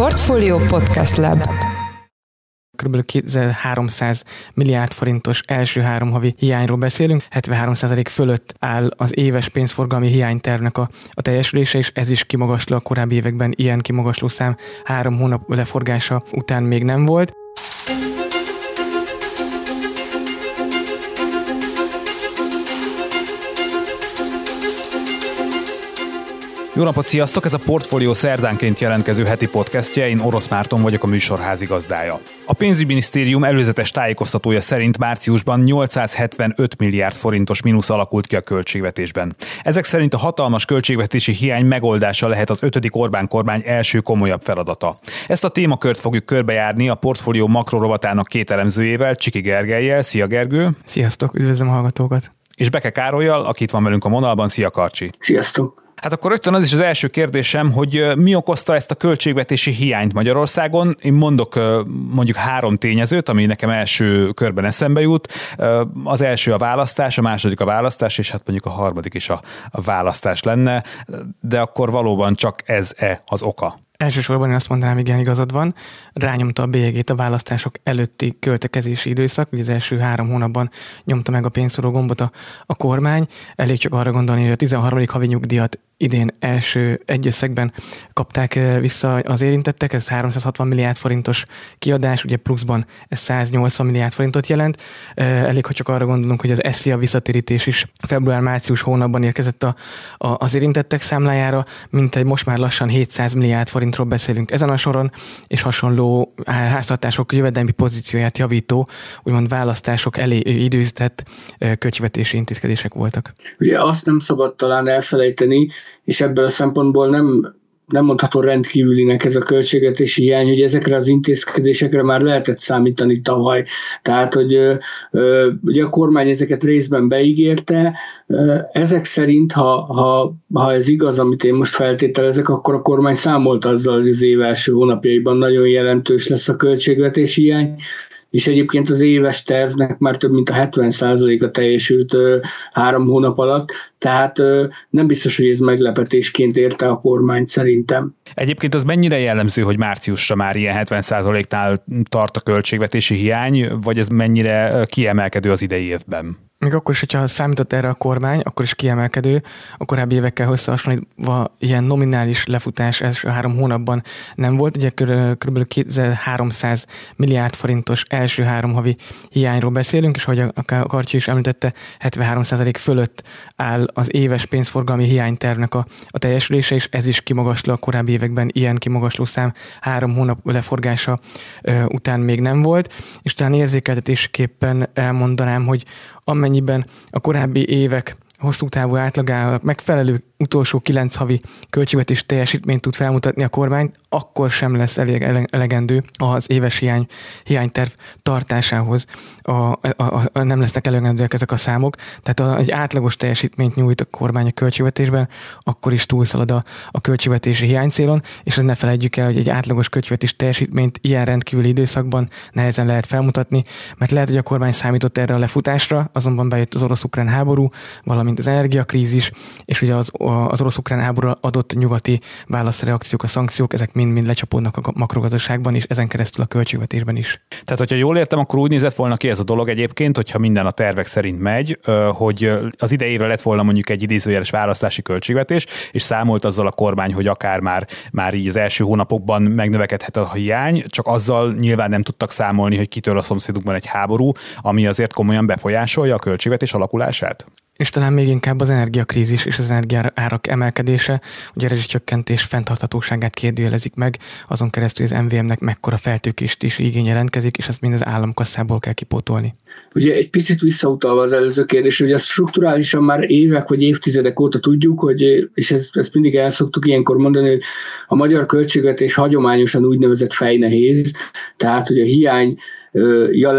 Portfolio Podcast Lab kb. 2300 milliárd forintos első három havi hiányról beszélünk, 73% fölött áll az éves pénzforgalmi hiánytervnek a, a teljesülése, és ez is kimagasló a korábbi években ilyen kimagasló szám három hónap leforgása után még nem volt. Jó napot, sziasztok! Ez a Portfolio szerdánként jelentkező heti podcastje, én Orosz Márton vagyok a műsor házigazdája. A pénzügyminisztérium előzetes tájékoztatója szerint márciusban 875 milliárd forintos mínusz alakult ki a költségvetésben. Ezek szerint a hatalmas költségvetési hiány megoldása lehet az ötödik Orbán kormány első komolyabb feladata. Ezt a témakört fogjuk körbejárni a Portfolio makrorovatának két elemzőjével, Csiki Gergelyel. Szia Gergő! Sziasztok, üdvözlöm a hallgatókat! És Beke Károlyjal, aki itt van velünk a vonalban. Szia Karcsi! Sziasztok! Hát akkor rögtön az is az első kérdésem, hogy mi okozta ezt a költségvetési hiányt Magyarországon. Én mondok mondjuk három tényezőt, ami nekem első körben eszembe jut. Az első a választás, a második a választás, és hát mondjuk a harmadik is a, választás lenne, de akkor valóban csak ez-e az oka? Elsősorban én azt mondanám, igen, igazad van. Rányomta a bélyegét a választások előtti költekezési időszak, ugye az első három hónapban nyomta meg a pénzszoró gombot a, a kormány. Elég csak arra gondolni, hogy a 13. havi nyugdíjat idén első egy kapták eh, vissza az érintettek, ez 360 milliárd forintos kiadás, ugye pluszban ez 180 milliárd forintot jelent. Eh, elég, hogy csak arra gondolunk, hogy az SZIA visszatérítés is február-március hónapban érkezett a, a, az érintettek számlájára, mint egy most már lassan 700 milliárd forintról beszélünk ezen a soron, és hasonló háztartások jövedelmi pozícióját javító, úgymond választások elé időzített eh, költségvetési intézkedések voltak. Ugye azt nem szabad talán elfelejteni, és ebből a szempontból nem nem mondható rendkívülinek ez a költségvetési hiány, hogy ezekre az intézkedésekre már lehetett számítani tavaly. Tehát, hogy ugye a kormány ezeket részben beígérte, ezek szerint, ha, ha, ha ez igaz, amit én most feltételezek, akkor a kormány számolt azzal, hogy az év első hónapjaiban nagyon jelentős lesz a költségvetési hiány, és egyébként az éves tervnek már több mint a 70%-a teljesült három hónap alatt, tehát nem biztos, hogy ez meglepetésként érte a kormány szerintem. Egyébként az mennyire jellemző, hogy márciusra már ilyen 70%-nál tart a költségvetési hiány, vagy ez mennyire kiemelkedő az idei évben? Még akkor is, hogyha számított erre a kormány, akkor is kiemelkedő, a korábbi évekkel összehasonlítva ilyen nominális lefutás első három hónapban nem volt, ugye kb. 2300 milliárd forintos első három havi hiányról beszélünk, és ahogy a Karcsi is említette, 73% fölött áll az éves pénzforgalmi hiánytervnek a, a teljesülése, és ez is kimagasló a korábbi években ilyen kimagasló szám három hónap leforgása ö, után még nem volt, és talán érzékeltetésképpen elmondanám, hogy amennyiben a korábbi évek hosszú távú átlagának megfelelő utolsó kilenc havi költségvetés teljesítményt tud felmutatni a kormány, akkor sem lesz elég elegendő az éves hiány, hiányterv tartásához. A, a, a, nem lesznek elegendőek ezek a számok, tehát a, egy átlagos teljesítményt nyújt a kormány a költségvetésben, akkor is túlszalad a, a költségvetési hiánycélon, és ne felejtjük el, hogy egy átlagos költségvetés teljesítményt ilyen rendkívüli időszakban nehezen lehet felmutatni, mert lehet, hogy a kormány számított erre a lefutásra, azonban bejött az orosz-ukrán háború, valamint az energiakrízis, és ugye az, az orosz-ukrán háború adott nyugati válaszreakciók, a szankciók, ezek mind-mind lecsapódnak a makrogazdaságban, és ezen keresztül a költségvetésben is. Tehát, hogyha jól értem, akkor úgy nézett volna ki ez a dolog egyébként, hogyha minden a tervek szerint megy, hogy az idejére lett volna mondjuk egy idézőjeles választási költségvetés, és számolt azzal a kormány, hogy akár már, már így az első hónapokban megnövekedhet a hiány, csak azzal nyilván nem tudtak számolni, hogy kitől a szomszédukban egy háború, ami azért komolyan befolyásolja a költségvetés alakulását? És talán még inkább az energiakrízis és az energiárak emelkedése, ugye a rezsicsökkentés fenntarthatóságát kérdőjelezik meg, azon keresztül az MVM-nek mekkora feltőkést is igény jelentkezik, és ezt mind az államkasszából kell kipótolni. Ugye egy picit visszautalva az előző kérdés, hogy ezt strukturálisan már évek vagy évtizedek óta tudjuk, hogy, és ezt, ezt mindig el szoktuk ilyenkor mondani, hogy a magyar költségvetés hagyományosan úgynevezett fejnehéz, tehát hogy a hiány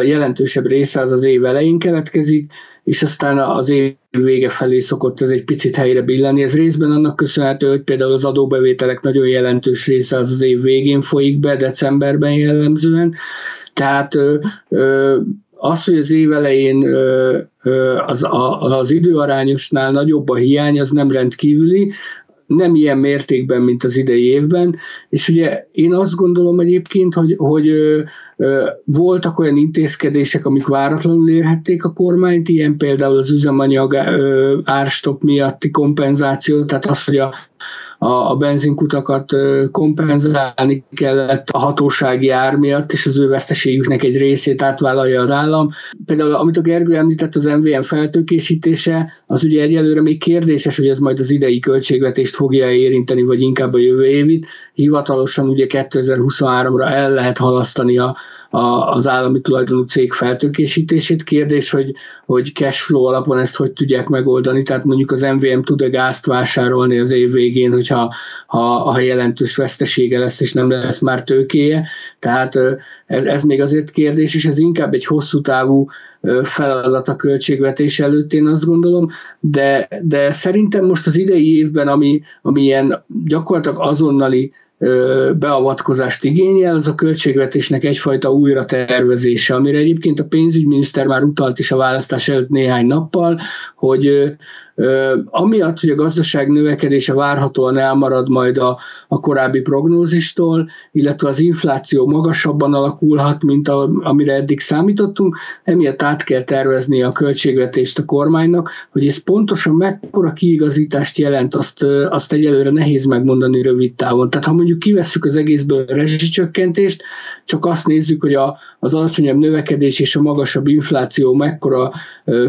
jelentősebb része az az év elején keletkezik, és aztán az év vége felé szokott ez egy picit helyre billenni. Ez részben annak köszönhető, hogy például az adóbevételek nagyon jelentős része az az év végén folyik be, decemberben jellemzően. Tehát az, hogy az év elején az, az időarányosnál nagyobb a hiány, az nem rendkívüli, nem ilyen mértékben, mint az idei évben, és ugye én azt gondolom egyébként, hogy, hogy ö, ö, voltak olyan intézkedések, amik váratlanul érhették a kormányt, ilyen például az üzemanyag árstop miatti kompenzáció, tehát az, hogy a a, a benzinkutakat kompenzálni kellett a hatósági ár miatt, és az ő veszteségüknek egy részét átvállalja az állam. Például, amit a Gergő említett, az MVM feltőkésítése, az ugye egyelőre még kérdéses, hogy ez majd az idei költségvetést fogja érinteni, vagy inkább a jövő évit. Hivatalosan ugye 2023-ra el lehet halasztani a, a, az állami tulajdonú cég feltőkésítését. Kérdés, hogy, hogy cashflow alapon ezt hogy tudják megoldani, tehát mondjuk az MVM tud-e gázt vásárolni az év végén, hogyha ha, ha jelentős vesztesége lesz, és nem lesz már tőkéje. Tehát ez, ez még azért kérdés, és ez inkább egy hosszú távú feladat a költségvetés előtt, én azt gondolom, de, de szerintem most az idei évben, ami, ami ilyen gyakorlatilag azonnali beavatkozást igényel, az a költségvetésnek egyfajta újra tervezése, amire egyébként a pénzügyminiszter már utalt is a választás előtt néhány nappal, hogy Amiatt, hogy a gazdaság növekedése várhatóan elmarad majd a, a korábbi prognózistól, illetve az infláció magasabban alakulhat, mint a, amire eddig számítottunk, emiatt át kell tervezni a költségvetést a kormánynak, hogy ez pontosan mekkora kiigazítást jelent, azt, azt egyelőre nehéz megmondani rövid távon. Tehát ha mondjuk kivesszük az egészből a rezsicsökkentést, csak azt nézzük, hogy a, az alacsonyabb növekedés és a magasabb infláció mekkora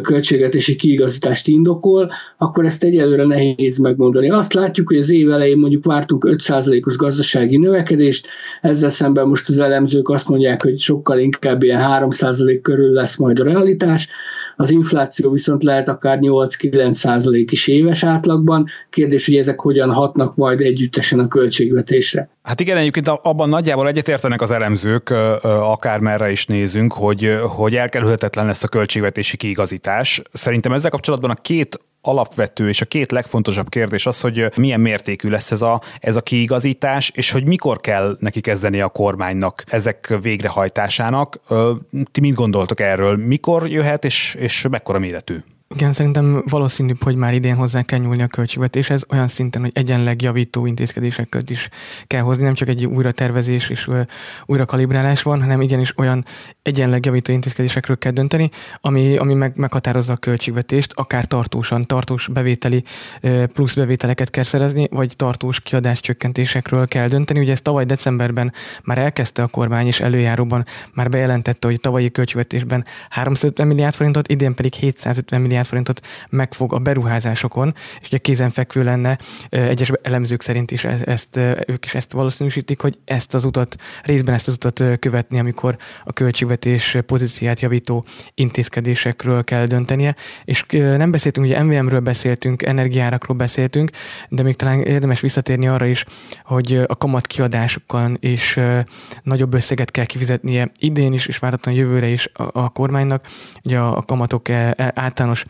költségvetési kiigazítást indokol, akkor ezt egyelőre nehéz megmondani. Azt látjuk, hogy az év elején mondjuk vártunk 5%-os gazdasági növekedést, ezzel szemben most az elemzők azt mondják, hogy sokkal inkább ilyen 3% körül lesz majd a realitás, az infláció viszont lehet akár 8-9% is éves átlagban. Kérdés, hogy ezek hogyan hatnak majd együttesen a költségvetésre. Hát igen, egyébként abban nagyjából egyetértenek az elemzők, akármerre is nézünk, hogy, hogy elkerülhetetlen lesz a költségvetési kiigazítás. Szerintem ezzel kapcsolatban a két alapvető és a két legfontosabb kérdés az, hogy milyen mértékű lesz ez a, ez a kiigazítás, és hogy mikor kell neki kezdeni a kormánynak ezek végrehajtásának. Ti mit gondoltok erről? Mikor jöhet, és, és mekkora méretű? Igen, szerintem valószínűbb, hogy már idén hozzá kell nyúlni a költségvetéshez, olyan szinten, hogy egyenleg javító intézkedések között is kell hozni, nem csak egy újra tervezés és újra kalibrálás van, hanem igenis olyan egyenleg javító intézkedésekről kell dönteni, ami, ami meg, meghatározza a költségvetést, akár tartósan, tartós bevételi plusz bevételeket kell szerezni, vagy tartós kiadás csökkentésekről kell dönteni. Ugye ezt tavaly decemberben már elkezdte a kormány, és előjáróban már bejelentette, hogy tavalyi költségvetésben 350 milliárd forintot, idén pedig 750 milliárd milliárd forintot megfog a beruházásokon, és ugye kézenfekvő lenne, egyes elemzők szerint is e-, ezt, ők is ezt valószínűsítik, hogy ezt az utat, részben ezt az utat követni, amikor a költségvetés pozíciát javító intézkedésekről kell döntenie, és nem beszéltünk, ugye MVM-ről beszéltünk, energiárakról beszéltünk, de még talán érdemes visszatérni arra is, hogy a kamat kiadásokon is nagyobb összeget kell kifizetnie idén is, és várhatóan jövőre is a, a kormánynak. Ugye a kamatok e, e, általános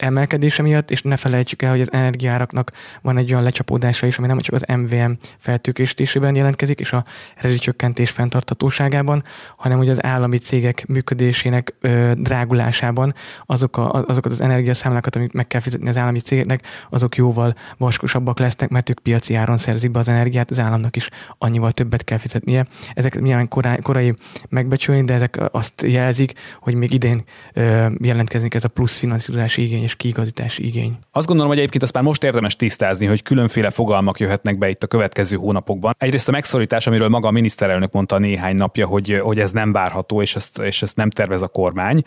emelkedése miatt, és ne felejtsük el, hogy az energiáraknak van egy olyan lecsapódása is, ami nem csak az MVM feltőkésítésében jelentkezik, és a rezsicsökkentés fenntartatóságában, hanem hogy az állami cégek működésének ö, drágulásában azok a, azokat az energiaszámlákat, amit meg kell fizetni az állami cégeknek, azok jóval vaskosabbak lesznek, mert ők piaci áron szerzik be az energiát, az államnak is annyival többet kell fizetnie. Ezek milyen korai, korai megbecsülni, de ezek azt jelzik, hogy még idén ö, jelentkezik ez a plusz finanszírozási igény és kiigazítási igény. Azt gondolom, hogy egyébként azt már most érdemes tisztázni, hogy különféle fogalmak jöhetnek be itt a következő hónapokban. Egyrészt a megszorítás, amiről maga a miniszterelnök mondta néhány napja, hogy, hogy ez nem várható, és ezt, és ezt nem tervez a kormány.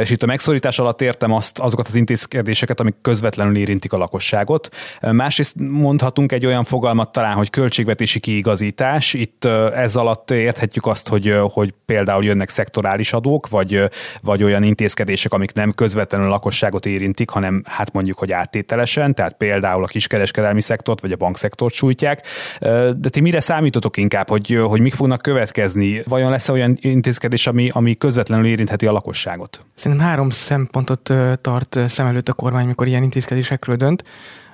És itt a megszorítás alatt értem azt, azokat az intézkedéseket, amik közvetlenül érintik a lakosságot. Másrészt mondhatunk egy olyan fogalmat talán, hogy költségvetési kiigazítás. Itt ez alatt érthetjük azt, hogy, hogy például jönnek szektorális adók, vagy, vagy olyan intézkedések, amik nem közvetlenül a lakosságot érintik, hanem hát mondjuk, hogy áttételesen, tehát például a kiskereskedelmi szektort vagy a bankszektort sújtják. De ti mire számítotok inkább, hogy, hogy mik fognak következni? Vajon lesz olyan intézkedés, ami, ami közvetlenül érintheti a lakosságot? Szerintem három szempontot tart szem előtt a kormány, mikor ilyen intézkedésekről dönt.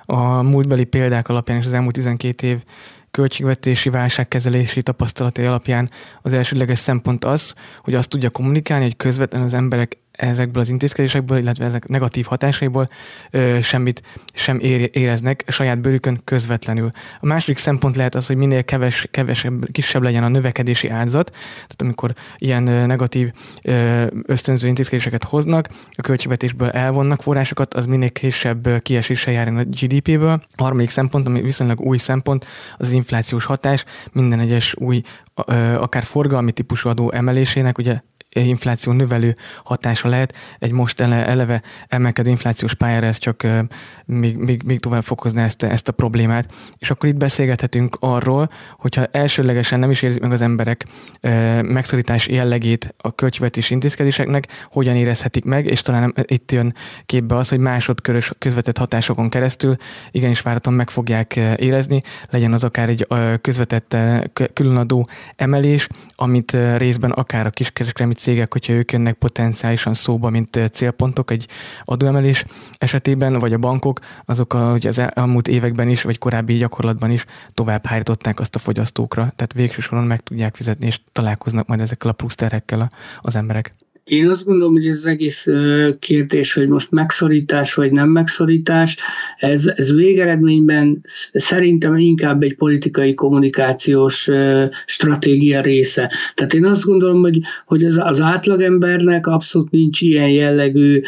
A múltbeli példák alapján és az elmúlt 12 év költségvetési válságkezelési tapasztalatai alapján az elsődleges szempont az, hogy azt tudja kommunikálni, hogy közvetlenül az emberek ezekből az intézkedésekből, illetve ezek negatív hatásaiból ö, semmit sem éreznek saját bőrükön közvetlenül. A második szempont lehet az, hogy minél keves, kevesebb, kisebb legyen a növekedési áldozat, tehát amikor ilyen negatív ö, ösztönző intézkedéseket hoznak, a költségvetésből elvonnak forrásokat, az minél kisebb kieséssel jár a GDP-ből. A harmadik szempont, ami viszonylag új szempont, az inflációs hatás, minden egyes új akár forgalmi típusú adó emelésének, ugye infláció növelő hatása lehet. Egy most eleve emelkedő inflációs pályára ez csak még, még, még tovább fokozná ezt, ezt a problémát. És akkor itt beszélgethetünk arról, hogyha elsőlegesen nem is érzik meg az emberek megszorítás jellegét a költségvetési intézkedéseknek, hogyan érezhetik meg, és talán itt jön képbe az, hogy másodkörös közvetett hatásokon keresztül igenis váraton meg fogják érezni, legyen az akár egy közvetett különadó emelés, amit részben akár a kiskereskedelmi cégek, hogyha ők jönnek potenciálisan szóba, mint célpontok egy adóemelés esetében, vagy a bankok, azok hogy az elmúlt években is, vagy korábbi gyakorlatban is tovább hárították azt a fogyasztókra. Tehát végső soron meg tudják fizetni, és találkoznak majd ezekkel a plusz terhekkel az emberek. Én azt gondolom, hogy ez az egész kérdés, hogy most megszorítás vagy nem megszorítás, ez, ez végeredményben szerintem inkább egy politikai kommunikációs stratégia része. Tehát én azt gondolom, hogy, hogy az, az átlagembernek abszolút nincs ilyen jellegű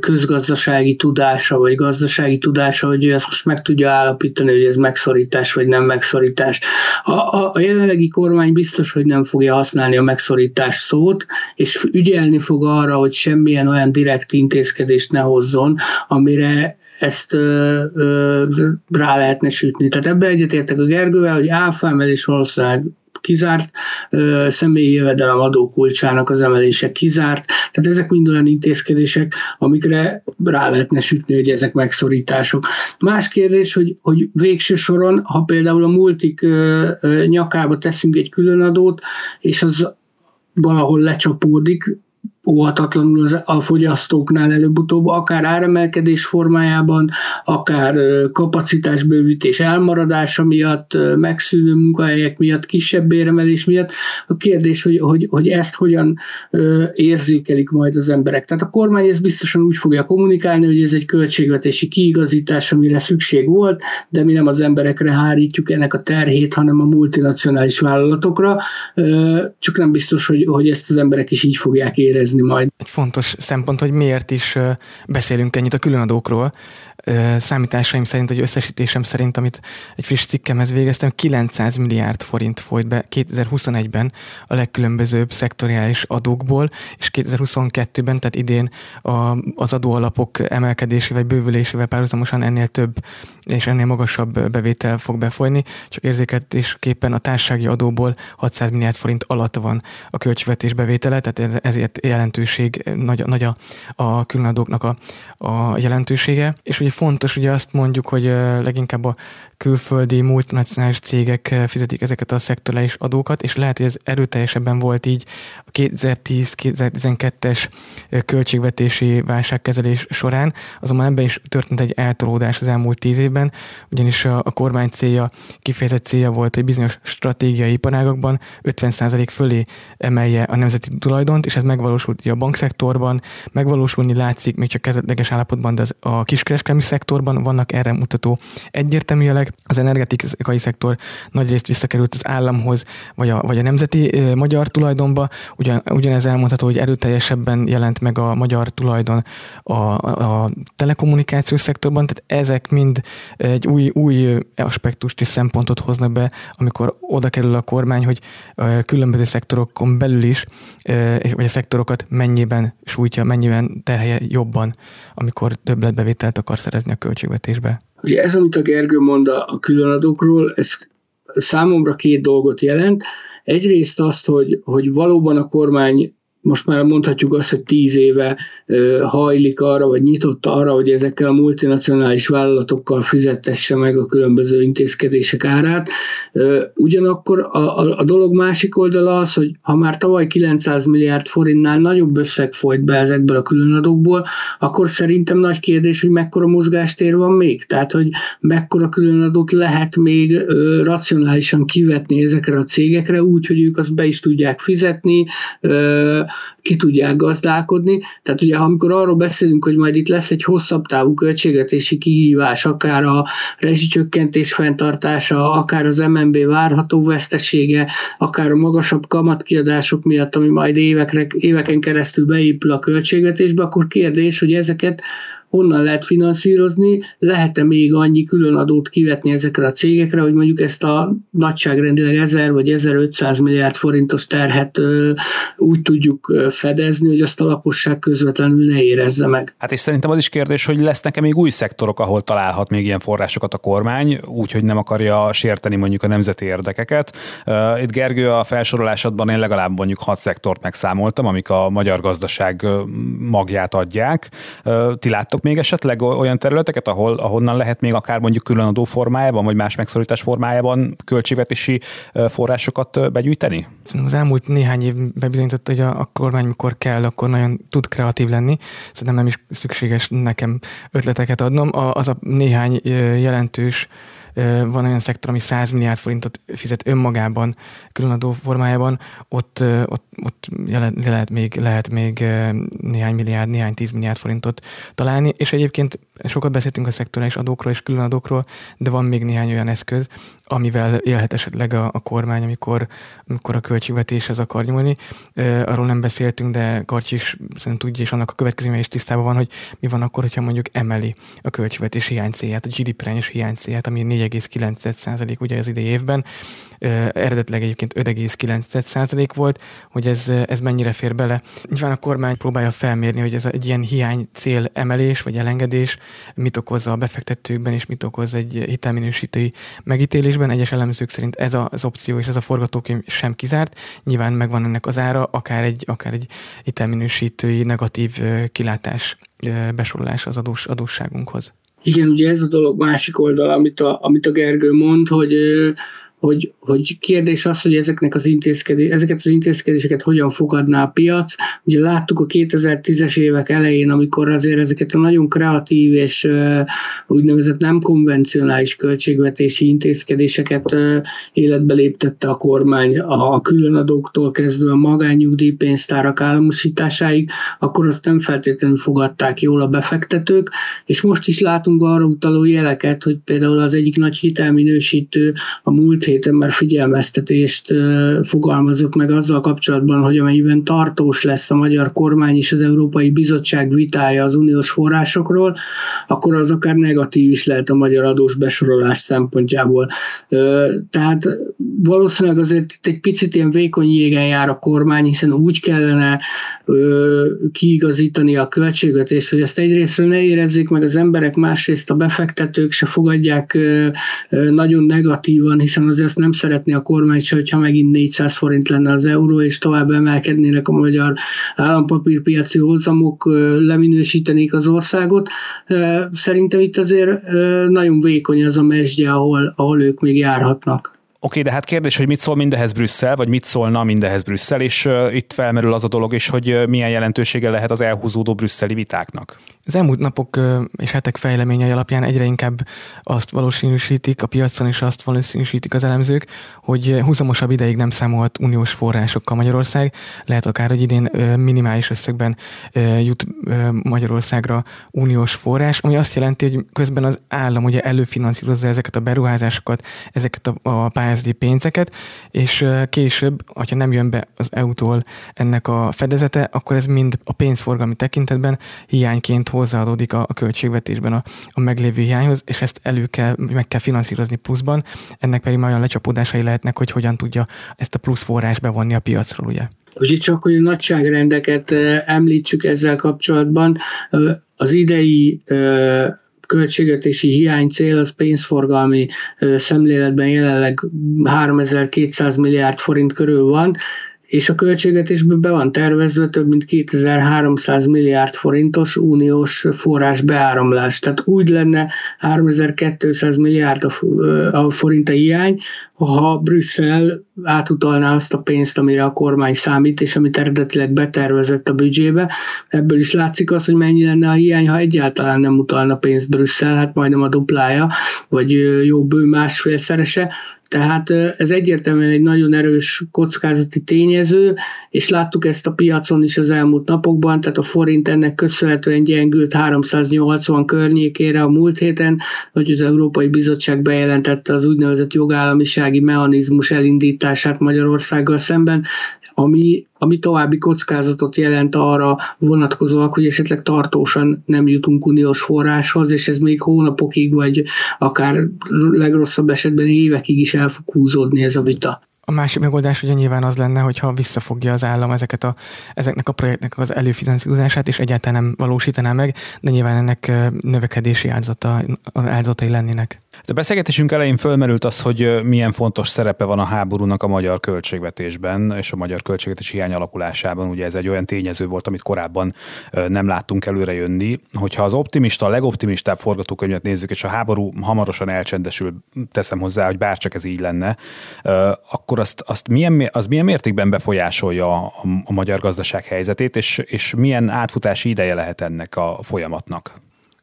közgazdasági tudása, vagy gazdasági tudása, hogy ezt most meg tudja állapítani, hogy ez megszorítás vagy nem megszorítás. A, a, a jelenlegi kormány biztos, hogy nem fogja használni a megszorítás szót, és ügyelni fog arra, hogy semmilyen olyan direkt intézkedést ne hozzon, amire ezt ö, ö, rá lehetne sütni. Tehát ebbe egyetértek a Gergővel, hogy áfa emelés valószínűleg kizárt, ö, személyi jövedelem adókulcsának az emelése kizárt, tehát ezek mind olyan intézkedések, amikre rá lehetne sütni, hogy ezek megszorítások. Más kérdés, hogy, hogy végső soron, ha például a multik ö, ö, nyakába teszünk egy különadót, és az valahol lecsapódik, óhatatlanul a fogyasztóknál előbb-utóbb, akár áremelkedés formájában, akár kapacitásbővítés elmaradása miatt, megszűnő munkahelyek miatt, kisebb béremelés miatt. A kérdés, hogy, hogy, hogy ezt hogyan érzékelik majd az emberek. Tehát a kormány ezt biztosan úgy fogja kommunikálni, hogy ez egy költségvetési kiigazítás, amire szükség volt, de mi nem az emberekre hárítjuk ennek a terhét, hanem a multinacionális vállalatokra, csak nem biztos, hogy, hogy ezt az emberek is így fogják érezni érezni majd. Egy fontos szempont, hogy miért is beszélünk ennyit a különadókról számításaim szerint, hogy összesítésem szerint, amit egy friss cikkemhez végeztem, 900 milliárd forint folyt be 2021-ben a legkülönbözőbb szektoriális adókból, és 2022-ben, tehát idén az adóalapok emelkedésével, bővülésével párhuzamosan ennél több és ennél magasabb bevétel fog befolyni, csak érzékelésképpen a társasági adóból 600 milliárd forint alatt van a költségvetés bevétele, tehát ezért jelentőség, nagy, nagy a, a különadóknak a, a jelentősége, és ugye fontos, ugye azt mondjuk, hogy leginkább a külföldi multinacionális cégek fizetik ezeket a szektorális adókat, és lehet, hogy ez erőteljesebben volt így a 2010-2012-es költségvetési válságkezelés során, azonban ebben is történt egy eltolódás az elmúlt tíz évben, ugyanis a, a kormány célja, kifejezett célja volt, hogy bizonyos stratégiai iparágakban 50% fölé emelje a nemzeti tulajdont, és ez megvalósult a bankszektorban, megvalósulni látszik még csak kezdetleges állapotban, de az a kiskereskedelmi kereskedelmi szektorban vannak erre mutató egyértelmű jelek. Az energetikai szektor nagyrészt visszakerült az államhoz, vagy a, vagy a nemzeti e, magyar tulajdonba. Ugyan, ugyanez elmondható, hogy erőteljesebben jelent meg a magyar tulajdon a, a, telekommunikációs szektorban, tehát ezek mind egy új, új aspektust és szempontot hoznak be, amikor oda kerül a kormány, hogy különböző szektorokon belül is, vagy a szektorokat mennyiben sújtja, mennyiben terhelje jobban, amikor többletbevételt akar szerezni a költségvetésbe. Ugye ez, amit a Gergő mond a különadókról, ez számomra két dolgot jelent. Egyrészt azt, hogy, hogy valóban a kormány most már mondhatjuk azt, hogy tíz éve hajlik arra, vagy nyitott arra, hogy ezekkel a multinacionális vállalatokkal fizetesse meg a különböző intézkedések árát. Ugyanakkor a, a, a dolog másik oldala az, hogy ha már tavaly 900 milliárd forintnál nagyobb összeg folyt be ezekből a különadókból, akkor szerintem nagy kérdés, hogy mekkora mozgástér van még. Tehát, hogy mekkora különadót lehet még racionálisan kivetni ezekre a cégekre, úgy, hogy ők azt be is tudják fizetni, ki tudják gazdálkodni. Tehát ugye amikor arról beszélünk, hogy majd itt lesz egy hosszabb távú költségvetési kihívás, akár a rezsicsökkentés fenntartása, akár az MNB várható vesztesége, akár a magasabb kamatkiadások miatt, ami majd évekre, éveken keresztül beépül a költségvetésbe, akkor kérdés, hogy ezeket honnan lehet finanszírozni, lehet-e még annyi külön adót kivetni ezekre a cégekre, hogy mondjuk ezt a nagyságrendileg 1000 vagy 1500 milliárd forintos terhet úgy tudjuk fedezni, hogy azt a lakosság közvetlenül ne érezze meg. Hát és szerintem az is kérdés, hogy lesznek-e még új szektorok, ahol találhat még ilyen forrásokat a kormány, úgyhogy nem akarja sérteni mondjuk a nemzeti érdekeket. Itt Gergő a felsorolásodban én legalább mondjuk hat szektort megszámoltam, amik a magyar gazdaság magját adják. Ti láttok Látok még esetleg olyan területeket, ahol, ahonnan lehet még akár mondjuk különadó formájában, vagy más megszorítás formájában költségvetési forrásokat begyűjteni? Az elmúlt néhány év bebizonyította, hogy a, a kormány, mikor kell, akkor nagyon tud kreatív lenni. Szerintem nem is szükséges nekem ötleteket adnom. A, az a néhány jelentős van olyan szektor, ami 100 milliárd forintot fizet önmagában különadó formájában, ott, ott, ott lehet még, lehet még néhány milliárd, néhány tíz milliárd forintot találni, és egyébként sokat beszéltünk a szektorális adókról és különadókról, de van még néhány olyan eszköz, amivel élhet esetleg a, a kormány, amikor, amikor a költségvetéshez akar nyúlni. E, arról nem beszéltünk, de Karcsi is szerintem tudja, és annak a következménye is tisztában van, hogy mi van akkor, hogyha mondjuk emeli a költségvetés hiány célját, a GDP-renyes hiány célját, ami 4,9% ugye az idei évben, eredetileg egyébként 5,9% volt, hogy ez, ez mennyire fér bele. Nyilván a kormány próbálja felmérni, hogy ez egy ilyen hiány cél emelés vagy elengedés mit okoz a befektetőkben, és mit okoz egy hitelminősítői megítélésben. Egyes elemzők szerint ez az opció és ez a forgatókönyv sem kizárt. Nyilván megvan ennek az ára, akár egy, akár egy hitelminősítői negatív kilátás besorolás az adós, adósságunkhoz. Igen, ugye ez a dolog másik oldal, amit a, amit a Gergő mond, hogy hogy, hogy kérdés az, hogy ezeknek az intézkedés, ezeket az intézkedéseket hogyan fogadná a piac. Ugye láttuk a 2010-es évek elején, amikor azért ezeket a nagyon kreatív és úgynevezett nem konvencionális költségvetési intézkedéseket életbe léptette a kormány a különadóktól kezdve a magánnyugdíjpénztárak államosításáig, akkor azt nem feltétlenül fogadták jól a befektetők, és most is látunk arra utaló jeleket, hogy például az egyik nagy hitelminősítő a múlt héten már figyelmeztetést fogalmazott meg azzal kapcsolatban, hogy amennyiben tartós lesz a magyar kormány és az Európai Bizottság vitája az uniós forrásokról, akkor az akár negatív is lehet a magyar adós besorolás szempontjából. Tehát valószínűleg azért itt egy picit ilyen vékony jégen jár a kormány, hiszen úgy kellene kiigazítani a költségvetést, hogy ezt egyrésztről ne érezzék meg az emberek, másrészt a befektetők se fogadják nagyon negatívan, hiszen az azért nem szeretné a kormány se, hogyha megint 400 forint lenne az euró, és tovább emelkednének a magyar állampapírpiaci hozamok, leminősítenék az országot. Szerintem itt azért nagyon vékony az a mesdje, ahol, ahol ők még járhatnak. Oké, de hát kérdés, hogy mit szól mindehez Brüsszel, vagy mit szólna mindehez Brüsszel, és uh, itt felmerül az a dolog is, hogy uh, milyen jelentősége lehet az elhúzódó brüsszeli vitáknak. Az elmúlt napok uh, és hetek fejleményei alapján egyre inkább azt valószínűsítik, a piacon is azt valószínűsítik az elemzők, hogy húzamosabb ideig nem számolhat uniós forrásokkal Magyarország. Lehet akár, hogy idén uh, minimális összegben uh, jut uh, Magyarországra uniós forrás, ami azt jelenti, hogy közben az állam ugye előfinanszírozza ezeket a beruházásokat, ezeket a, a pályázati pénzeket, és később, ha nem jön be az EU-tól ennek a fedezete, akkor ez mind a pénzforgalmi tekintetben hiányként hozzáadódik a, a költségvetésben a, a meglévő hiányhoz, és ezt elő kell, meg kell finanszírozni pluszban, ennek pedig olyan lecsapódásai lehetnek, hogy hogyan tudja ezt a plusz forrás bevonni a piacról, ugye. Ugye csak, hogy nagyságrendeket említsük ezzel kapcsolatban, az idei költségvetési hiány cél az pénzforgalmi szemléletben jelenleg 3200 milliárd forint körül van, és a költségvetésben be van tervezve több mint 2300 milliárd forintos uniós forrás beáramlás. Tehát úgy lenne 3200 milliárd a forint a hiány, ha Brüsszel átutalná azt a pénzt, amire a kormány számít, és amit eredetileg betervezett a büdzsébe. Ebből is látszik az, hogy mennyi lenne a hiány, ha egyáltalán nem utalna pénzt Brüsszel, hát majdnem a duplája, vagy jó bő másfélszerese. Tehát ez egyértelműen egy nagyon erős kockázati tényező, és láttuk ezt a piacon is az elmúlt napokban, tehát a forint ennek köszönhetően gyengült 380 környékére a múlt héten, hogy az Európai Bizottság bejelentette az úgynevezett jogállamisági mechanizmus elindítását Magyarországgal szemben, ami, ami további kockázatot jelent arra vonatkozóak, hogy esetleg tartósan nem jutunk uniós forráshoz, és ez még hónapokig, vagy akár legrosszabb esetben évekig is el fog húzódni ez a vita. A másik megoldás ugye nyilván az lenne, hogyha visszafogja az állam ezeket a, ezeknek a projektnek az előfinanszírozását, és egyáltalán nem valósítaná meg, de nyilván ennek növekedési áldozata, áldozatai lennének. De beszélgetésünk elején fölmerült az, hogy milyen fontos szerepe van a háborúnak a magyar költségvetésben és a magyar költségvetési hiány alakulásában. Ugye ez egy olyan tényező volt, amit korábban nem láttunk előre jönni. Hogyha az optimista, a legoptimistább forgatókönyvet nézzük, és a háború hamarosan elcsendesül, teszem hozzá, hogy bárcsak ez így lenne, akkor azt, azt milyen, az milyen mértékben befolyásolja a, a magyar gazdaság helyzetét, és, és milyen átfutási ideje lehet ennek a folyamatnak?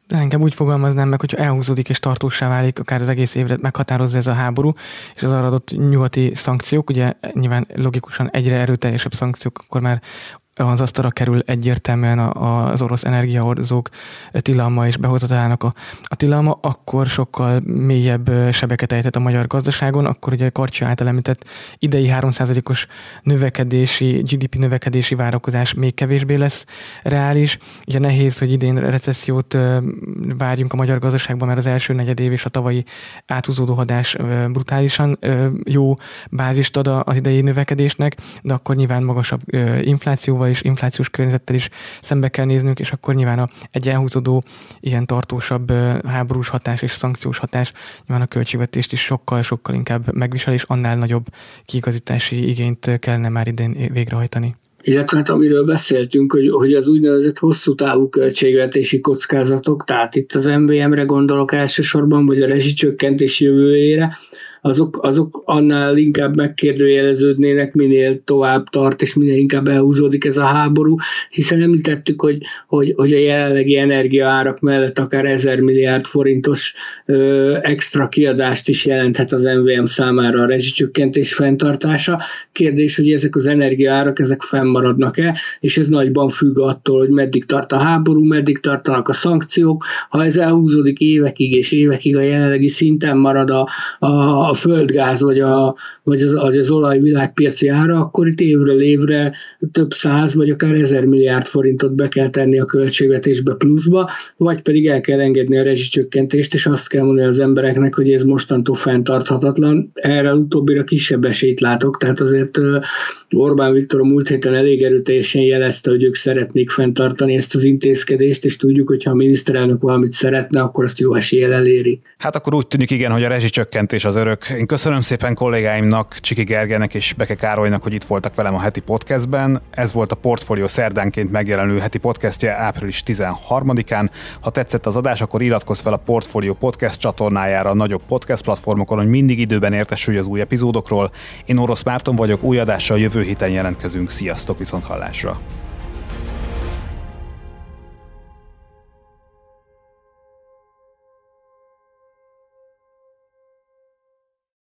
De inkább úgy fogalmaznám meg, hogyha elhúzódik és tartósá válik, akár az egész évre meghatározza ez a háború, és az arra adott nyugati szankciók, ugye nyilván logikusan egyre erőteljesebb szankciók, akkor már az asztalra kerül egyértelműen az orosz energiahordozók tilalma és behozatalának a, a tilalma, akkor sokkal mélyebb sebeket ejtett a magyar gazdaságon, akkor ugye Karcsi által említett idei 3%-os növekedési, GDP növekedési várakozás még kevésbé lesz reális. Ugye nehéz, hogy idén recessziót várjunk a magyar gazdaságban, mert az első negyed év és a tavalyi áthúzódó hadás brutálisan jó bázist ad az idei növekedésnek, de akkor nyilván magasabb inflációval és inflációs környezettel is szembe kell néznünk, és akkor nyilván a, egy elhúzódó, ilyen tartósabb háborús hatás és szankciós hatás nyilván a költségvetést is sokkal-sokkal inkább megvisel, és annál nagyobb kiigazítási igényt kellene már idén végrehajtani. Illetve hát amiről beszéltünk, hogy, hogy az úgynevezett hosszú távú költségvetési kockázatok, tehát itt az MVM-re gondolok elsősorban, vagy a rezsicsökkentés jövőjére, azok, azok annál inkább megkérdőjeleződnének, minél tovább tart, és minél inkább elhúzódik ez a háború, hiszen említettük, hogy, hogy, hogy a jelenlegi energiaárak mellett akár 1000 milliárd forintos ö, extra kiadást is jelenthet az MVM számára a rezsicsökkentés fenntartása. Kérdés, hogy ezek az energiaárak, ezek fennmaradnak-e, és ez nagyban függ attól, hogy meddig tart a háború, meddig tartanak a szankciók. Ha ez elhúzódik évekig és évekig a jelenlegi szinten marad a, a, a földgáz vagy, a, vagy, az, vagy az olaj világpiaci ára, akkor itt évről évre több száz vagy akár ezer milliárd forintot be kell tenni a költségvetésbe pluszba, vagy pedig el kell engedni a rezsicsökkentést, és azt kell mondani az embereknek, hogy ez mostantól fenntarthatatlan. Erre utóbbira kisebb esélyt látok, tehát azért Orbán Viktor a múlt héten elég erőteljesen jelezte, hogy ők szeretnék fenntartani ezt az intézkedést, és tudjuk, hogy ha a miniszterelnök valamit szeretne, akkor azt jó eséllyel eléri. Hát akkor úgy tűnik igen, hogy a rezsicsökkentés az örök. Én köszönöm szépen kollégáimnak, Csiki Gergenek és Beke Károlynak, hogy itt voltak velem a heti podcastben. Ez volt a Portfolio szerdánként megjelenő heti podcastje április 13-án. Ha tetszett az adás, akkor iratkozz fel a Portfolio podcast csatornájára a nagyobb podcast platformokon, hogy mindig időben értesülj az új epizódokról. Én Orosz Márton vagyok, új adással jövő héten jelentkezünk. Sziasztok, viszont hallásra!